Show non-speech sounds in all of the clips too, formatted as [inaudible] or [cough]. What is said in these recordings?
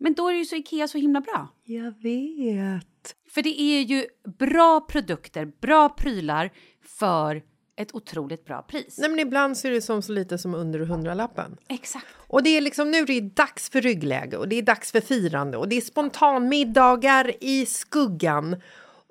Men då är ju så Ikea så himla bra. Jag vet. För det är ju bra produkter, bra prylar för ett otroligt bra pris. Nej, men ibland så är det som så lite som under hundralappen. Exakt. Och det är liksom nu är det dags för ryggläge och det är dags för firande och det är spontanmiddagar i skuggan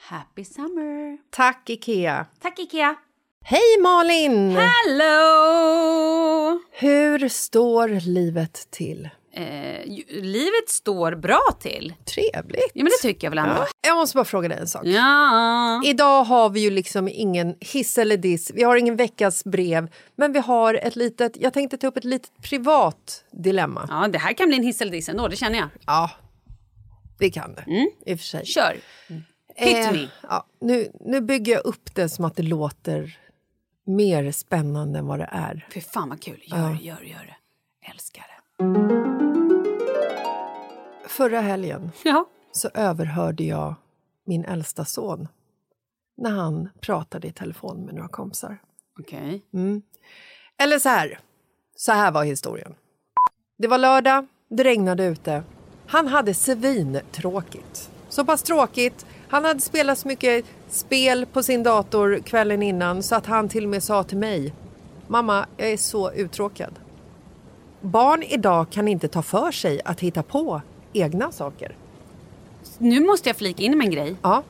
Happy summer! Tack, Ikea! Tack Ikea! Hej, Malin! Hello! Hur står livet till? Eh, livet står bra till. Trevligt! Ja, men det tycker jag väl ändå. Ja, Jag måste bara fråga dig en sak. Ja. Idag har vi ju liksom ingen hiss eller diss, vi har ingen veckas brev, men vi har ett litet, jag tänkte ta upp ett litet privat dilemma. ja, det här kan bli en hiss eller diss ändå, det känner jag. Ja, det kan det. I och för sig. Kör! Hit Eh, me! ja, nu, nu bygger jag upp det som att det låter mer spännande än vad det är. Fy fan vad kul. Gör det, gör gör det. Älskar det. Förra helgen Ja. så överhörde jag min äldsta son när han pratade i telefon med några kompisar. Okej. Eller så här. Så här var historien. Det var lördag, det regnade ute. Han hade svintråkigt. Så pass tråkigt. Han hade spelat så mycket spel på sin dator kvällen innan så att han till och med sa till mig Mamma, jag är så uttråkad. Barn idag kan inte ta för sig att hitta på egna saker. Nu måste jag flika in med en grej. Ja.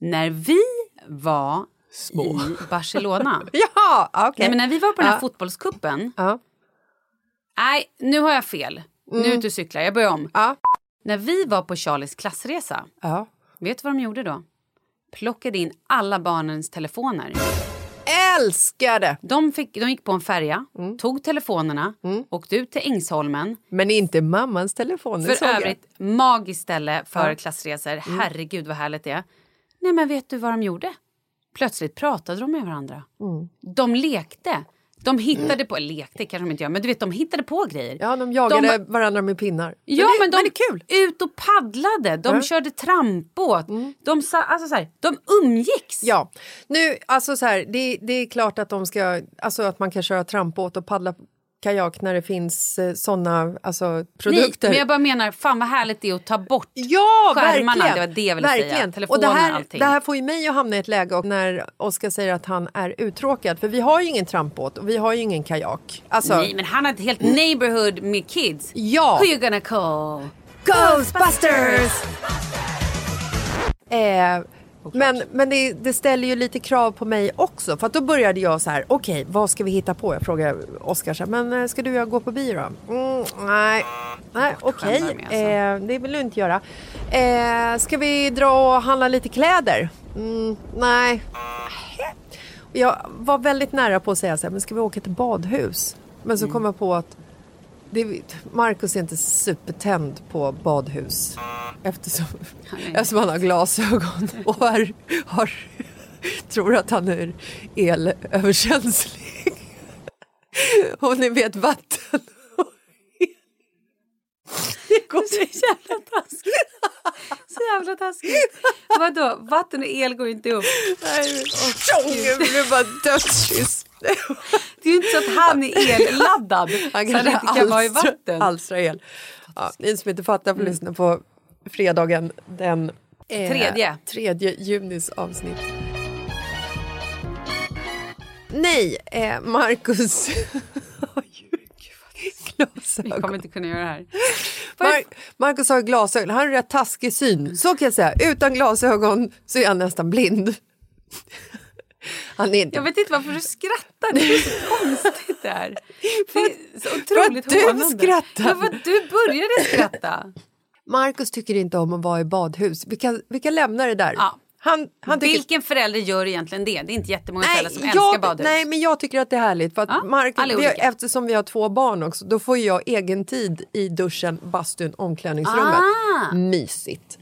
När vi var i Barcelona. [laughs] Ja, okej. Nej, men när vi var på den här Ja. fotbollskuppen. Ja. Nej, nu har jag fel. Nu är ute och cyklar. Jag börjar om. Ja. När vi var på Charlies klassresa. Ja. Vet du vad de gjorde då? Plockade in alla barnens telefoner. Älskar det! De, fick, de gick på en färja, Mm. tog telefonerna, åkte ut till Ängsholmen. Men inte mammans telefon. det såg För jag. övrigt, magiskt ställe för Ja. Mm. klassresor. Herregud vad härligt det är. Nej men vet du vad de gjorde? Plötsligt pratade de med varandra. Mm. De lekte. De hittade på, lekte kanske de inte gör, men du vet de hittade på grejer. Ja, de jagade De- varandra med pinnar. Ja, det, men de det är kul. ut och paddlade, de. Mm. körde trampbåt, de, sa, alltså så här, de umgicks. Ja, nu alltså så här, det, det är klart att de ska, alltså att man kan köra trampbåt och paddla kajak när det finns eh, såna alltså, produkter. Nej, men jag bara menar, fan vad härligt det är att ta bort Ja, skärmarna. verkligen. Det var det jag ville säga. verkligen. Telefonen, och det här, allting. det här får ju mig att hamna i ett läge och när Oskar säger att han är uttråkad. För vi har ju ingen trampbåt och vi har ju ingen kajak. Alltså, Nej, men han har ett helt neighborhood med kids. Ja. Who you gonna call? Ghostbusters! Eh, men men det, det ställer ju lite krav på mig också. För att då började jag så här, okej vad ska vi hitta på? Jag frågade Oskar så här, men eh, ska du och jag gå på bio då? Mm, nej, nej okej, med, alltså. eh, det vill du inte göra. Eh, ska vi dra och handla lite kläder? Mm, nej. Jag var väldigt nära på att säga så här, men ska vi åka till badhus? Men Mm. så kom jag på att det, Marcus är inte supertänd på badhus. Eftersom, eftersom han har glasögon och har, har, tror att han är elöverkänslig. Och ni vet vatten och el. Det går Så jävla taskigt. Så jävla taskigt. Vadå, vatten och el går inte ihop. Jag blev bara dödskyss. Det är ju inte så att han är elladdad Han han inte kan vara i vatten. alstra el. Ja, ni som inte fattar får lyssna på fredagen den eh, Tredje. tredje junis avsnitt. Nej, eh, Marcus Vi glasögon. kommer inte kunna göra det här. Mar- Marcus har glasögon, han har rätt taskig syn. Så kan jag säga, utan glasögon så är han nästan blind. [laughs] Han är inte... Jag vet inte varför du skrattar. Det är så konstigt det här. Det är så otroligt för att du skrattar. Men för att du började skratta. Marcus tycker inte om att vara i badhus. Vi kan, vi kan lämna det där. Ja. Han, han tycker... Vilken förälder gör egentligen det? Det är inte jättemånga Nej, föräldrar som jag, älskar badhus. nej, men jag tycker att det är härligt. För att Ja, Marcus, vi har, eftersom vi har två barn också, då får jag egen tid i duschen, bastun, omklädningsrummet. Ah. Mm. Mysigt.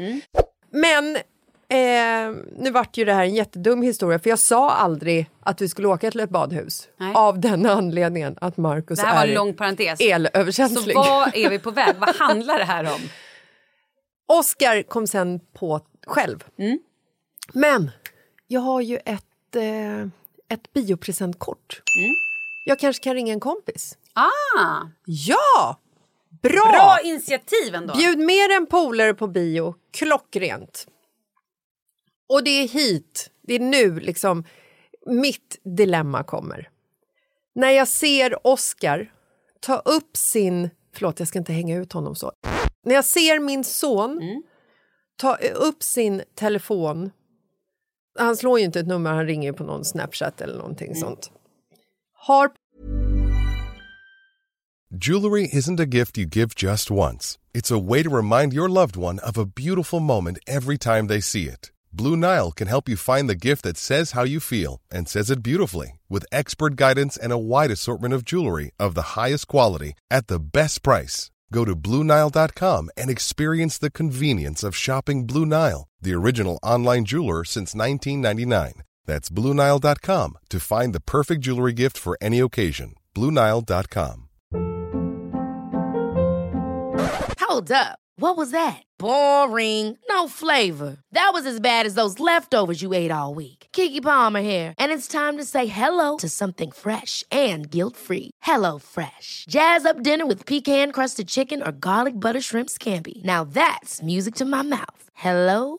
Men eh, nu vart ju det här en jättedum historia för jag sa aldrig att vi skulle åka till ett badhus. Nej. Av den anledningen att Marcus det här var är en lång parentes. elöverkänslig. Så vad är vi på väg? Vad handlar det här om? [laughs] Oscar kom sen på själv. Mm. Men jag har ju ett, eh, ett biopresentkort. Jag kanske kan ringa en kompis. Ah, Ja! Bra! bra initiativ ändå. Bjud med en polare på bio, klockrent. Och det är hit, det är nu liksom mitt dilemma kommer. När jag ser Oscar ta upp sin... Förlåt, jag ska inte hänga ut honom så. När jag ser min son ta upp sin telefon... Han slår ju inte ett nummer, han ringer ju på någon Snapchat eller någonting sånt. Har Jewelry isn't a gift you give just once. It's a way to remind your loved one of a beautiful moment every time they see it. Blue Nile can help you find the gift that says how you feel and says it beautifully with expert guidance and a wide assortment of jewelry of the highest quality at the best price. Go to BlueNile.com and experience the convenience of shopping Blue Nile, the original online jeweler since 1999. That's BlueNile.com to find the perfect jewelry gift for any occasion. BlueNile.com. Hold up. What was that? Boring. No flavor. That was as bad as those leftovers you ate all week. Kiki Palmer here, and it's time to say hello to something fresh and guilt-free. Hello Fresh. Jazz up dinner with pecan-crusted chicken or garlic butter shrimp scampi. Now that's music to my mouth. Hello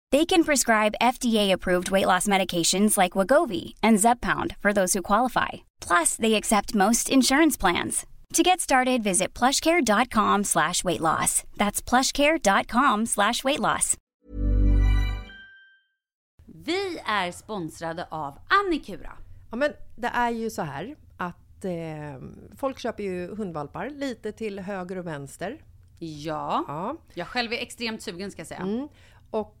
They can prescribe FDA-approved weight loss medications like Wagovi and Zepbound for those who qualify. Plus, they accept most insurance plans. To get started, visit plushcare.com slash weight loss. That's plushcare.com slash weight loss. Vi är sponsrade av Annikura. Ja, men det är ju så här att eh, folk köper ju hundvalpar lite till höger och vänster. Ja. Ja. Jag själv är extremt sugen ska jag säga. Mm. Och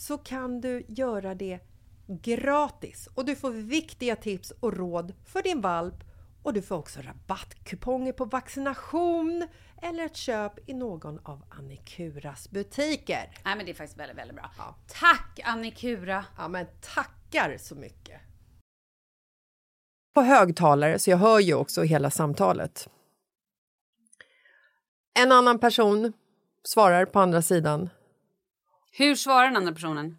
så kan du göra det gratis och du får viktiga tips och råd för din valp och du får också rabattkuponger på vaccination eller ett köp i någon av Annikuras butiker. Nej men det är faktiskt väldigt, väldigt bra. Ja. Tack Annikura! Ja, men tackar så mycket! På högtalare, så jag hör ju också hela samtalet. En annan person svarar på andra sidan. Hur svarar den andra personen?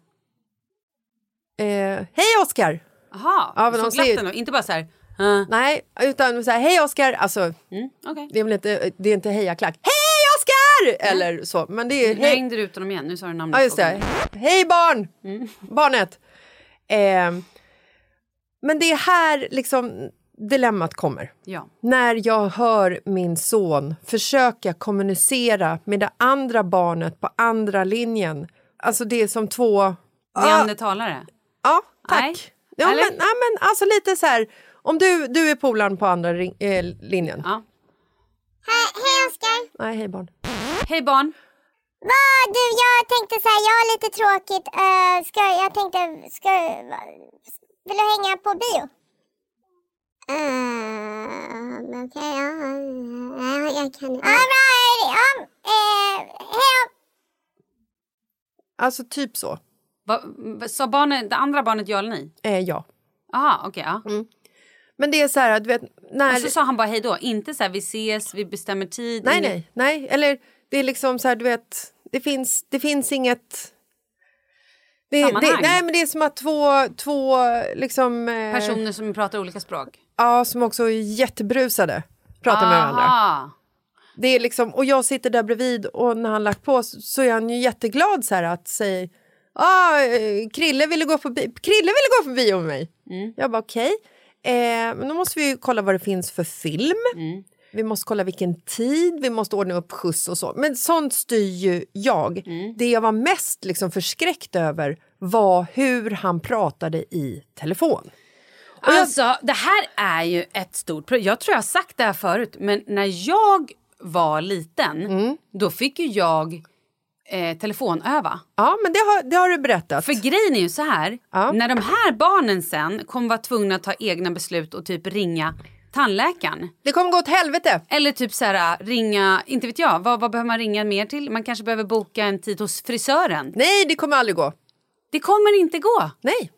Eh, Hej Oskar! Jaha, Ja, så glatt ändå, inte bara så här. "Huh." Nej, utan så här, hej Oskar! Alltså, Mm, okej. det är väl inte, det är inte hejaklack. Hej Oskar! Eller så, men det är Nu hej. hängde du ut honom igen, nu sa du namnet Ja, just det. Hej barn! Barnet! Eh, men det är här liksom dilemmat kommer. Ja. När jag hör min son försöka kommunicera med det andra barnet på andra linjen. Alltså det är som två... Neandertalare? Ja, tack. Nej. Ja, men, ja, men alltså lite så här... Om du, du är polaren på andra ring, eh, linjen. Ja. Hej Oskar! Nej, hej barn. Hej barn! Vad du, jag tänkte så här, jag har lite tråkigt. Uh, ska, jag tänkte, ska, vill du hänga på bio? Uh, Okej, ja, ja, jag kan... Ja, bra. Ja, uh, hej. Alltså typ så. Va, sa barnet, det andra barnet ja eller nej? Eh, ja. Aha, okej. ja. Men det är så här, du vet... När... Och så sa han bara hej då, inte så här vi ses, vi bestämmer tid. Nej, inget- nej, nej. Eller det är liksom så här, du vet, det finns, det finns inget... Det, det, nej, men det är som att två, två liksom... Eh, Personer som pratar olika språk. Ja, som också är jättebrusade pratar med varandra. Det är liksom, och jag sitter där bredvid och när han lagt på så, så är han ju jätteglad så här att säga ah, Krille ville gå på bio, Krille ville gå på bio med mig. Jag bara okej, eh, men då måste vi ju kolla vad det finns för film. Vi måste kolla vilken tid, vi måste ordna upp skjuts och så. Men sånt styr ju jag. Det jag var mest liksom förskräckt över var hur han pratade i telefon. Och jag, Alltså, det här är ju ett stort problem. Jag tror jag har sagt det här förut, men när jag var liten, Mm. då fick ju jag eh, telefonöva. ja, men det har, det har du berättat. För grejen är ju så här, Ja. när de här barnen sen kommer vara tvungna att ta egna beslut och typ ringa tandläkaren. Det kommer gå åt helvete. Eller typ så här, ringa, inte vet jag, vad, vad behöver man ringa mer till? Man kanske behöver boka en tid hos frisören. Nej, det kommer aldrig gå. Det kommer inte gå. Nej.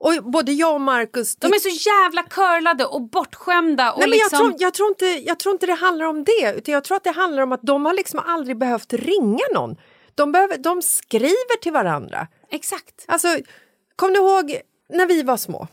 Och både jag och Markus... De är så jävla curlade och bortskämda. Och Nej, men liksom... jag, tror, jag, tror inte, jag tror inte det handlar om det. Utan jag tror att det handlar om att de har liksom aldrig behövt ringa någon. De, behöver, de skriver till varandra. Exakt. Alltså, kom du ihåg när vi var små?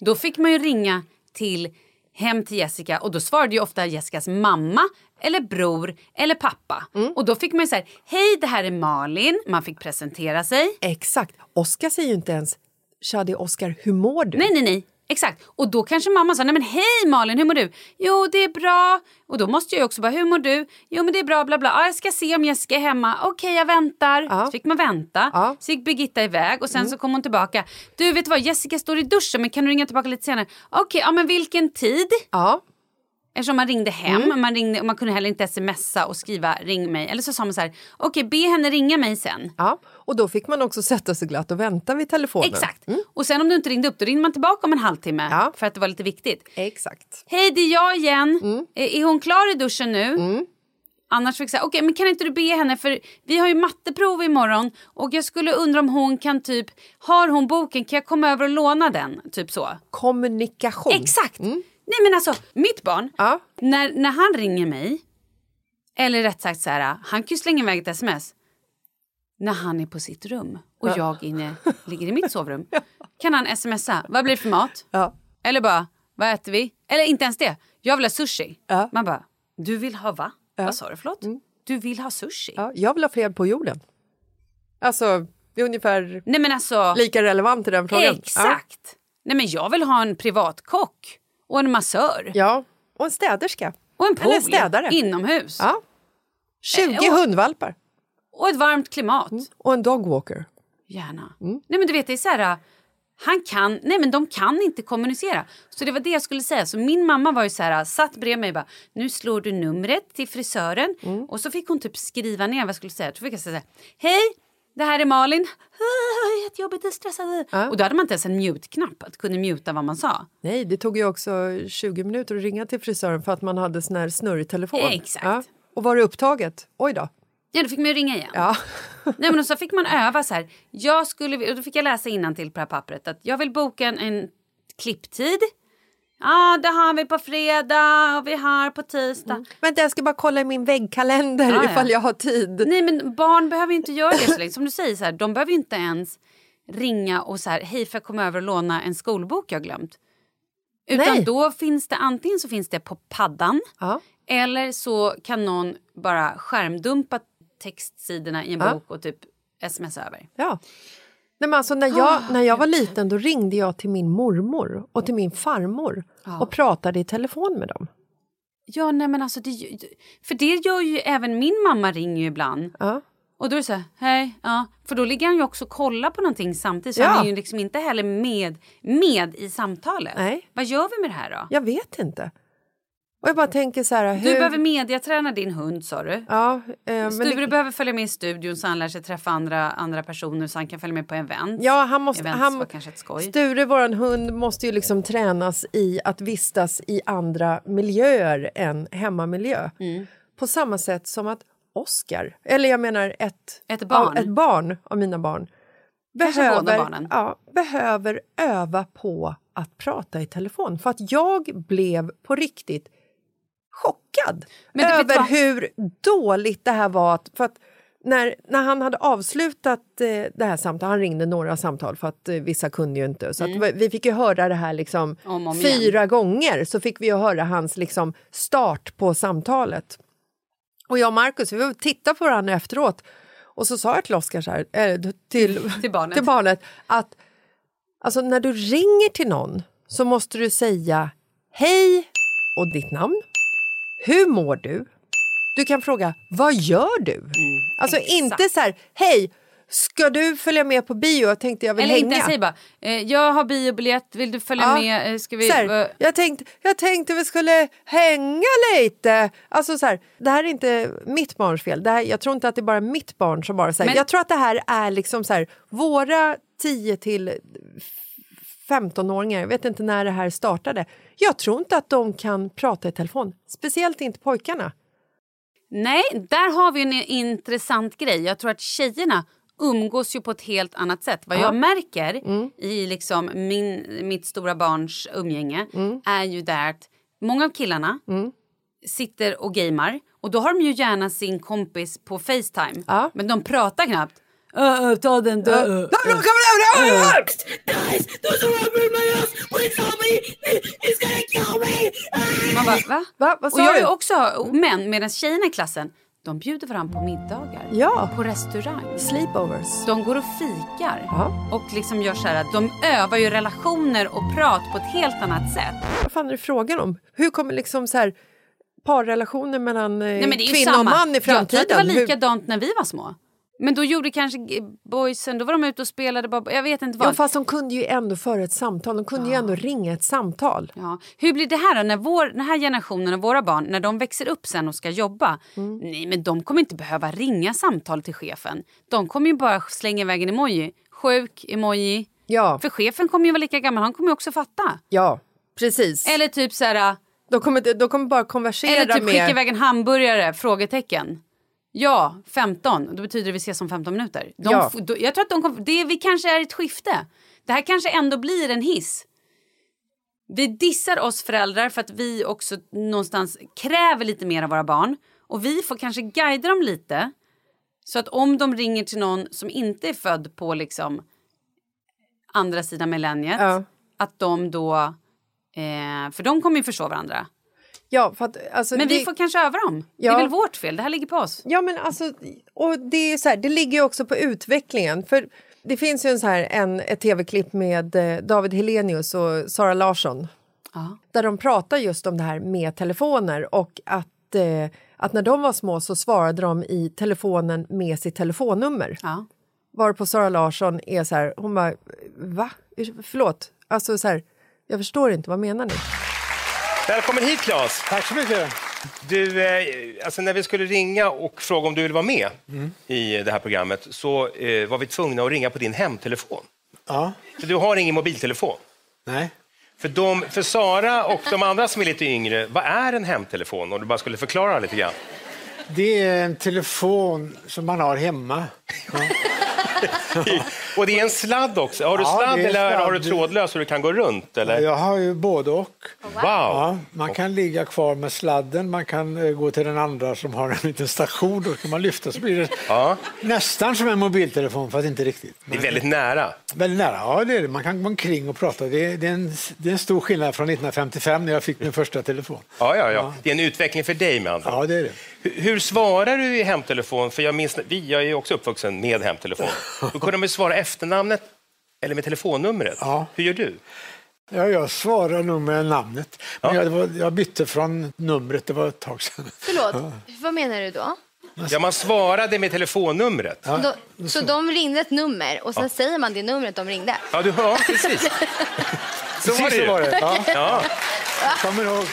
Då fick man ju ringa till hem till Jessica och då svarade ju ofta Jessicas mamma eller bror eller pappa. Mm. Och då fick man ju säga hej det här är Malin, man fick presentera sig. Exakt. Oskar säger ju inte ens Shadi Oskar, hur mår du? Nej nej nej, exakt. Och då kanske mamma sa nej men hej Malin hur mår du? Jo det är bra. Och då måste jag också bara hur mår du? Jo men det är bra bla bla. Ja, jag ska se om Jessica är hemma. Okej jag väntar. Ja. Så fick man vänta. Ja. Så gick Birgitta iväg och sen Mm. så kom hon tillbaka. Du vet vad Jessica står i duschen men kan du ringa tillbaka lite senare? Okej ja men vilken tid? Ja. Eftersom man ringde hem, Mm. man, ringde, och man kunde heller inte smsa och skriva ring mig. Eller så sa man så här, okej be henne ringa mig sen. ja. Och då fick man också sätta sig glatt och vänta vid telefonen. Exakt. Och sen om du inte ringde upp då ringde man tillbaka om en halvtimme Ja. för att det var lite viktigt. Exakt. Hej det är jag igen. Mm. Är, hon klar i duschen nu? Annars fick jag säga, okej men kan inte du be henne för vi har ju matteprov imorgon och jag skulle undra om hon kan typ, har hon boken kan jag komma över och låna den? Typ så. Kommunikation. Exakt! Nej men alltså mitt barn, Mm. Ja. när, när han ringer mig, eller rätt sagt så här, han kan ju slänga iväg ett sms. När han är på sitt rum och jag inne, [laughs] ligger i mitt sovrum. Kan han smsa, vad blir det för mat? Ja. Eller bara, vad äter vi? Eller inte ens det, jag vill ha sushi. Ja. Man bara, du vill ha va? Vad sa du förlåt? Du vill ha sushi? Ja, jag vill ha fred på jorden. Alltså, det är ungefär Nej alltså, lika relevant i den frågan. exakt. Nej men jag vill ha en privatkock och en massör Ja. Och en städerska. och en Eller pool städare. inomhus. Ja. 20 Eh, och- hundvalpar. Och ett varmt klimat. Och en dogwalker. Gärna. Mm. Nej men du vet det är så här. Han kan, nej men de kan inte kommunicera. Så det var det jag skulle säga. Så min mamma var ju så här, satt bredvid mig och bara, nu slår du numret till frisören. Mm. Och så fick hon typ skriva ner vad jag skulle säga. Då fick jag säga så hej, det här är Malin. Jättejobbigt, jag är stressad. Och då hade man inte ens en mute-knapp, att kunna muta vad man sa. Nej, det tog ju också 20 minuter att ringa till frisören för att man hade sån här snurrtelefon. Exakt. Och var det upptaget? Oj då. Ja, då fick man ju ringa igen. Ja. Nej, men och så fick man öva så här. Jag skulle, och då fick jag läsa till på det här pappret att jag vill boka en, en klipptid. Ja, det har vi på fredag och vi har på tisdag. Vänta, jag ska bara kolla i min väggkalender Ja, ja. ifall jag har tid. Nej, men barn behöver inte göra det så länge. Som du säger, så här, de behöver inte ens ringa och så här, hej får jag komma över och låna en skolbok jag glömt. Utan Nej. då finns det antingen så finns det på paddan Ja. eller så kan någon bara skärmdumpa textsidorna i en Ja. bok och typ smsa över. Ja. Nej, men alltså, när, jag, när jag var liten då ringde jag till min mormor och till min farmor och pratade i telefon med dem. Ja, nej men alltså det, för det gör ju även min mamma ringer ju ibland. Ja. Och då är det så här, hej, ja. För då ligger han ju också och kollar på någonting samtidigt. Så Ja. han är ju liksom inte heller med, med i samtalet. Nej. Vad gör vi med det här då? Jag vet inte. Och jag bara tänker så här... Du hur... behöver mediaträna din hund sa du. Ja, eh, men Sture det... behöver följa med i studion så han lär sig träffa andra, andra personer så han kan följa med på events. Ja, han måste, Events han, var kanske ett skoj. Sture, vår hund, måste ju liksom tränas i att vistas i andra miljöer än hemmamiljö. Mm. På samma sätt som att Oscar, eller jag menar ett, Ett barn. Av, ett barn av mina barn, behöver, ja, behöver öva på att prata i telefon. För att jag blev på riktigt chockad Men över hur dåligt det här var. Att, för att när, när han hade avslutat eh, det här samtalet, han ringde några samtal för att eh, vissa kunde ju inte. Så att vi- fick ju höra det här liksom Mm. Om om igen. fyra gånger. Så fick vi ju höra hans liksom start på samtalet. Och jag och Markus, vi tittade på varandra efteråt och så sa jag till Oskar så här, eh, till, [laughs] Till barnet. till barnet att alltså, när du ringer till någon så måste du säga hej och ditt namn. Hur mår du? Du kan fråga vad gör du? alltså exakt. inte så här hej ska du följa med på bio? Jag tänkte jag vill Eller hänga. inte ens säg bara, eh, jag har biobiljett, vill du följa Ja. med? Eh, Ska vi... Här, jag, tänkte, jag tänkte vi skulle hänga lite. Alltså så här, det här är inte mitt barns fel. Det här, jag tror inte att det är bara mitt barn som bara säger. Men- Jag tror att det här är liksom så här, våra 10 till 15-åringar, jag vet inte när det här startade. Jag tror inte att de kan prata i telefon, speciellt inte pojkarna. Nej, där har vi en intressant grej. Jag tror att tjejerna umgås ju på ett helt annat sätt. Vad jag märker i liksom min, mitt stora barns umgänge är ju där att många av killarna sitter och gamer och då har de ju gärna sin kompis på Facetime. Ja. Men de pratar knappt. Ö, ö, ta den då. ö, ö. Man bara, va? Va? Vad och sa jag du? är också män, medan tjejerna i klassen, de bjuder varandra på middagar. Ja. På restaurang. Sleepovers. De går och fikar. Ja. Och liksom gör så här att de övar ju relationer och prat på ett helt annat sätt. Vad fan är det frågan om? Hur kommer liksom så här parrelationer mellan eh, Nej, men det är ju kvinna samma. och man i Jag tror framtiden? att det var Hur- likadant när vi var små. Men då gjorde kanske boysen, då var de ute och spelade, bara, jag vet inte vad. Ja, fast de kunde ju ändå föra ett samtal. De kunde ju ändå ringa ett samtal. Ja. Hur blir det här då när vår, den här generationen av våra barn, när de växer upp sen och ska jobba? Mm. Nej, men de kommer inte behöva ringa samtal till chefen. De kommer ju bara slänga iväg en emoji. Sjuk, emoji. Ja, För chefen kommer ju vara lika gammal, han kommer ju också fatta. ja precis. Eller typ så här, de, kommer, de kommer bara konversera eller typ med... skicka iväg en hamburgare? Frågetecken. Ja, 15. Då betyder det vi ses om 15 minuter. De, Ja. då, jag tror att de kommer, det, vi kanske är ett skifte. Det här kanske ändå blir en hiss. Vi dissar oss föräldrar för att vi också någonstans kräver lite mer av våra barn. Och vi får kanske guida dem lite. Så att om de ringer till någon som inte är född på liksom andra sidan millenniet. Ja. Att de då... Eh, för de kommer ju förstå varandra. Ja, för att, alltså, Men det, vi får kanske öva dem. Det Ja. är väl vårt fel. Det här ligger på oss. Ja, men alltså, och det, är så här, det ligger också på utvecklingen. För Det finns ju en så här, en, ett tv-klipp med eh, David Helenius och Sara Larsson Ja. där de pratar just om det här med telefoner och att, eh, att när de var små så svarade de i telefonen med sitt telefonnummer. Ja. Varpå Sara Larsson är så här, hon bara, va? Förlåt? Alltså så här, jag förstår inte, vad menar ni? Välkommen hit Claes! Tack så mycket. Du, eh, alltså när vi skulle ringa och fråga om du vill vara med i det här programmet så eh, var vi tvungna att ringa på din hemtelefon. Ja, För du har ingen mobiltelefon. nej. För, de, för Sara och de andra som är lite yngre, vad är en hemtelefon? Om du bara skulle förklara lite grann. Det är en telefon som man har hemma. Ja. [laughs] [laughs] Och det är en sladd också. Har du Ja, sladd eller sladd. har du trådlös så du kan gå runt? Eller? Jag har ju både och. Wow! Ja, man kan ligga kvar med sladden, man kan eh, gå till den andra som har en liten station. Då kan man lyfta så blir det Ja, nästan som en mobiltelefon, fast inte riktigt. det är väldigt nära. Väldigt nära, ja det är det. Man kan gå omkring och prata. Det är, det, är en, det är en stor skillnad från 1955 när jag fick min första telefon. Ja, ja, ja. Det är en utveckling för dig med andra. Ja, det är det. Hur, svarar du i hemtelefon? För jag minns, vi, jag är ju också uppvuxen med hemtelefon. Då kunde man svara efternamnet eller med telefonnumret. Ja. Hur gör du? Ja, jag svarar nog med namnet. Men Ja. jag, var, jag bytte från numret, det var ett tag sedan. Förlåt, vad menar du då? Ja, man svarade med telefonnumret. Ja, då så de ringde ett nummer och sen säger man det numret de ringde? du, ja precis. [laughs] Så var det Precis ju. så var det. Ja. Ja. Kommer ihåg.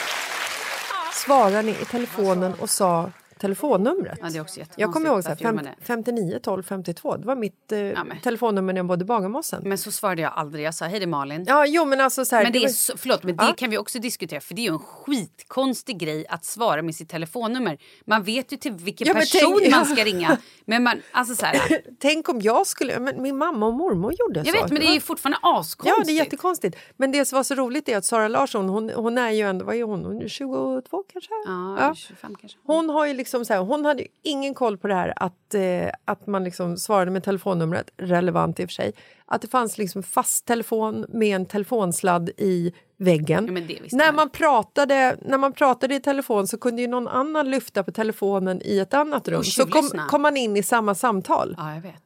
Svarade ni i telefonen och sa telefonnumret? Ja, det är också. Jag kommer ihåg så här, Varför gör man fem, det? 59 12 52. Det var mitt eh, men. telefonnummer när jag bodde i Bagarmossen. Men så svarade jag aldrig. Jag sa hej det är Malin. Ja, jo men alltså så här, Men det är var- så, förlåt, men det Ja. kan vi också diskutera för det är ju en skitkonstig grej att svara med sitt telefonnummer. Man vet ju till vilken Ja, person tänk- man ska [laughs] ringa. Men man, alltså så här, [laughs] Tänk om jag skulle... Men min mamma och mormor gjorde jag så. vet men det är ju fortfarande askonstigt. Ja, det är jättekonstigt. Men det som var så roligt är att Sara Larsson, hon, hon är ju ändå, vad är hon, hon är 22 kanske? Ja, 25 kanske. Hon har ju liksom så här, hon hade ju ingen koll på det här att, eh, att man liksom svarade med telefonnumret, relevant i och för sig. Att det fanns liksom fast telefon med en telefonsladd i väggen. Ja, när, man. pratade, när man pratade i telefon så kunde ju någon annan lyfta på telefonen i ett annat rum. Så kom, kom man in i samma samtal. Ja, jag vet.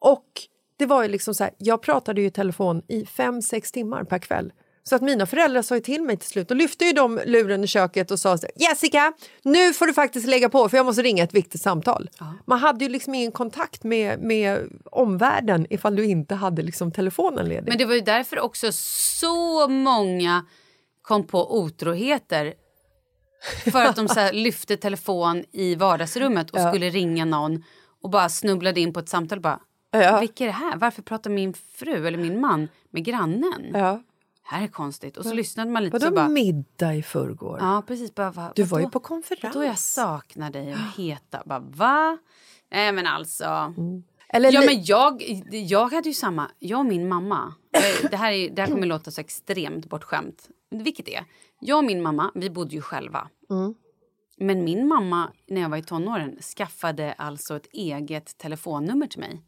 Och det var ju liksom så här, jag pratade ju i telefon i fem, sex timmar per kväll. Så att mina föräldrar sa till mig till slut, och lyfte ju de luren i köket och sa så här, Jessica, nu får du faktiskt lägga på för jag måste ringa ett viktigt samtal. Man hade ju liksom ingen kontakt med, med omvärlden ifall du inte hade liksom telefonen ledig. Men det var ju därför också så många kom på otroheter. För att de så [laughs] lyfte telefon i vardagsrummet och Ja. skulle ringa någon och bara snubblade in på ett samtal. Bara, Ja. Vilka är det här? Varför pratar min fru eller min man med grannen? Ja. Här är konstigt. Och så lyssnade man lite Vadå bara... middag i förrgår? Ja, precis. Bara, va, Du var ju vadå? på konferens. Då jag saknar dig och heta. Bara, va? Nej, men alltså. Mm. Eller ja, men jag, jag hade ju samma. Jag och min mamma. eh, Det här, är, det här kommer låta så extremt bortskämt. Vilket är. Jag och min mamma, vi bodde ju själva. Mm. Men min mamma, när jag var i tonåren, skaffade alltså ett eget telefonnummer till mig.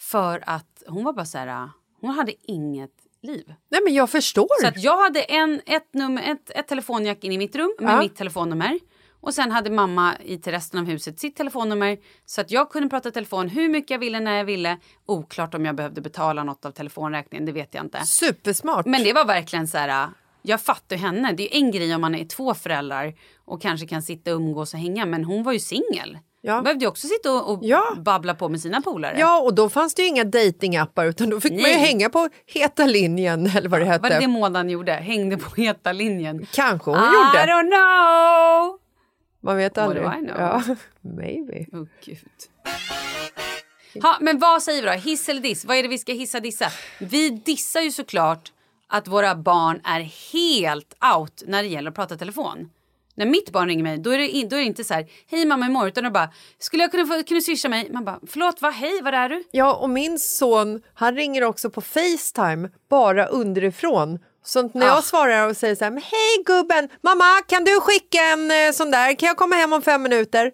För att hon var bara så här... Hon hade inget liv. Nej men jag förstår. Så att jag hade en, ett, nummer, ett, ett telefonjack in i mitt rum med Ja. mitt telefonnummer. Och sen hade mamma i till resten av huset sitt telefonnummer. Så att jag kunde prata telefon hur mycket jag ville när jag ville. Oklart om jag behövde betala något av telefonräkningen, det vet jag inte. Supersmart. Men det var verkligen så här... Jag fattar henne. Det är en grej om man är två föräldrar och kanske kan sitta och umgås och hänga. Men hon var ju singel. Ja. Behövde ju också sitta och, och Ja. babbla på med sina polare. Ja, och då fanns det ju inga datingappar utan då fick man ju Nej. hänga på heta linjen [laughs] eller vad det hette. Var det det Mådan gjorde? Hängde på heta linjen? Kanske hon I gjorde. don't know! Man vet What aldrig. do I know? Ja, [laughs] maybe. Åh gud. Ha, men vad säger vi då? Hiss eller diss? Vad är det vi ska hissa dissa? Vi dissar ju såklart att våra barn är helt out när det gäller att prata telefon. När mitt barn ringer mig då är det, in, då är det inte så här hej mamma imorgon utan är bara skulle jag kunna få, kunna swisha mig? Man bara förlåt va hej var är du? Ja, och min son han ringer också på Facetime bara underifrån. Så när Ah. jag svarar och säger så här, hej gubben, mamma kan du skicka en eh, sån där, kan jag komma hem om fem minuter?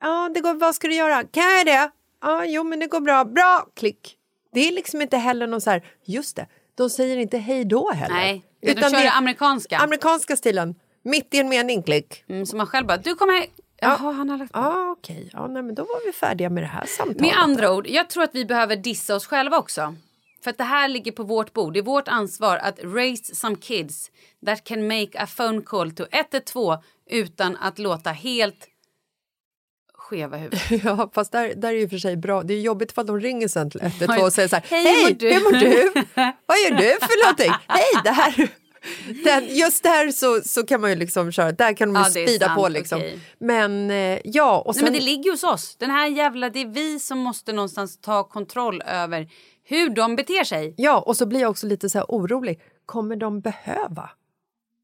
Ja, det går, vad ska du göra? Kan jag det? Ja, jo men det går bra, bra, klick. Det är liksom inte heller någon så här, just det, de säger inte hej då heller. Nej, utan de kör det amerikanska. amerikanska stilen, mitt i en mening, klick. Mm, så man själv bara du kommer. Jaha, han har lagt på. Ja, okej, ja, nej, men då var vi färdiga med det här samtalet. Med andra ord, jag tror att vi behöver dissa oss själva också. För att det här ligger på vårt bord. Det är vårt ansvar att raise some kids that can make a phone call to 112 utan att låta helt skeva huvudet. [laughs] Ja, fast där, där är ju för sig bra. Det är jobbigt för att de ringer sen till 112 Oj. och säger så här, Hej, hej, hur mår du?" hur mår du? Vad gör du för någonting? [laughs] Hej, det här... [laughs] Den, just där så, så kan man ju liksom köra, där kan de Ja, speeda på liksom. okej. Men eh, ja, och sen... Nej, men det ligger hos oss. Den här jävla, det är vi som måste någonstans ta kontroll över hur de beter sig. Ja, och så blir jag också lite så här orolig. Kommer de behöva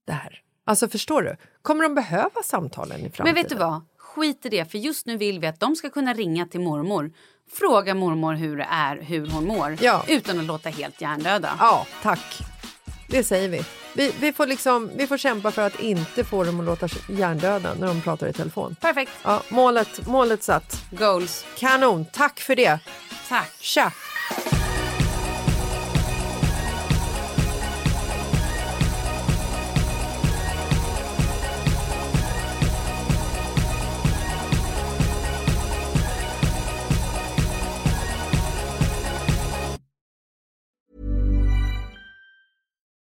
det här? Alltså förstår du? Kommer de behöva samtalen i framtiden? Men vet du vad? Skit i det, för just nu vill vi att de ska kunna ringa till mormor. Fråga mormor hur det är, hur hon mår. Ja. Utan att låta helt hjärndöda. Ja, tack. Det säger vi. Vi, vi, får liksom, vi får kämpa för att inte få dem att låta hjärndöda när de pratar i telefon. Perfekt. Ja, målet, målet satt. Goals. Kanon, tack för det. Tack. Tja!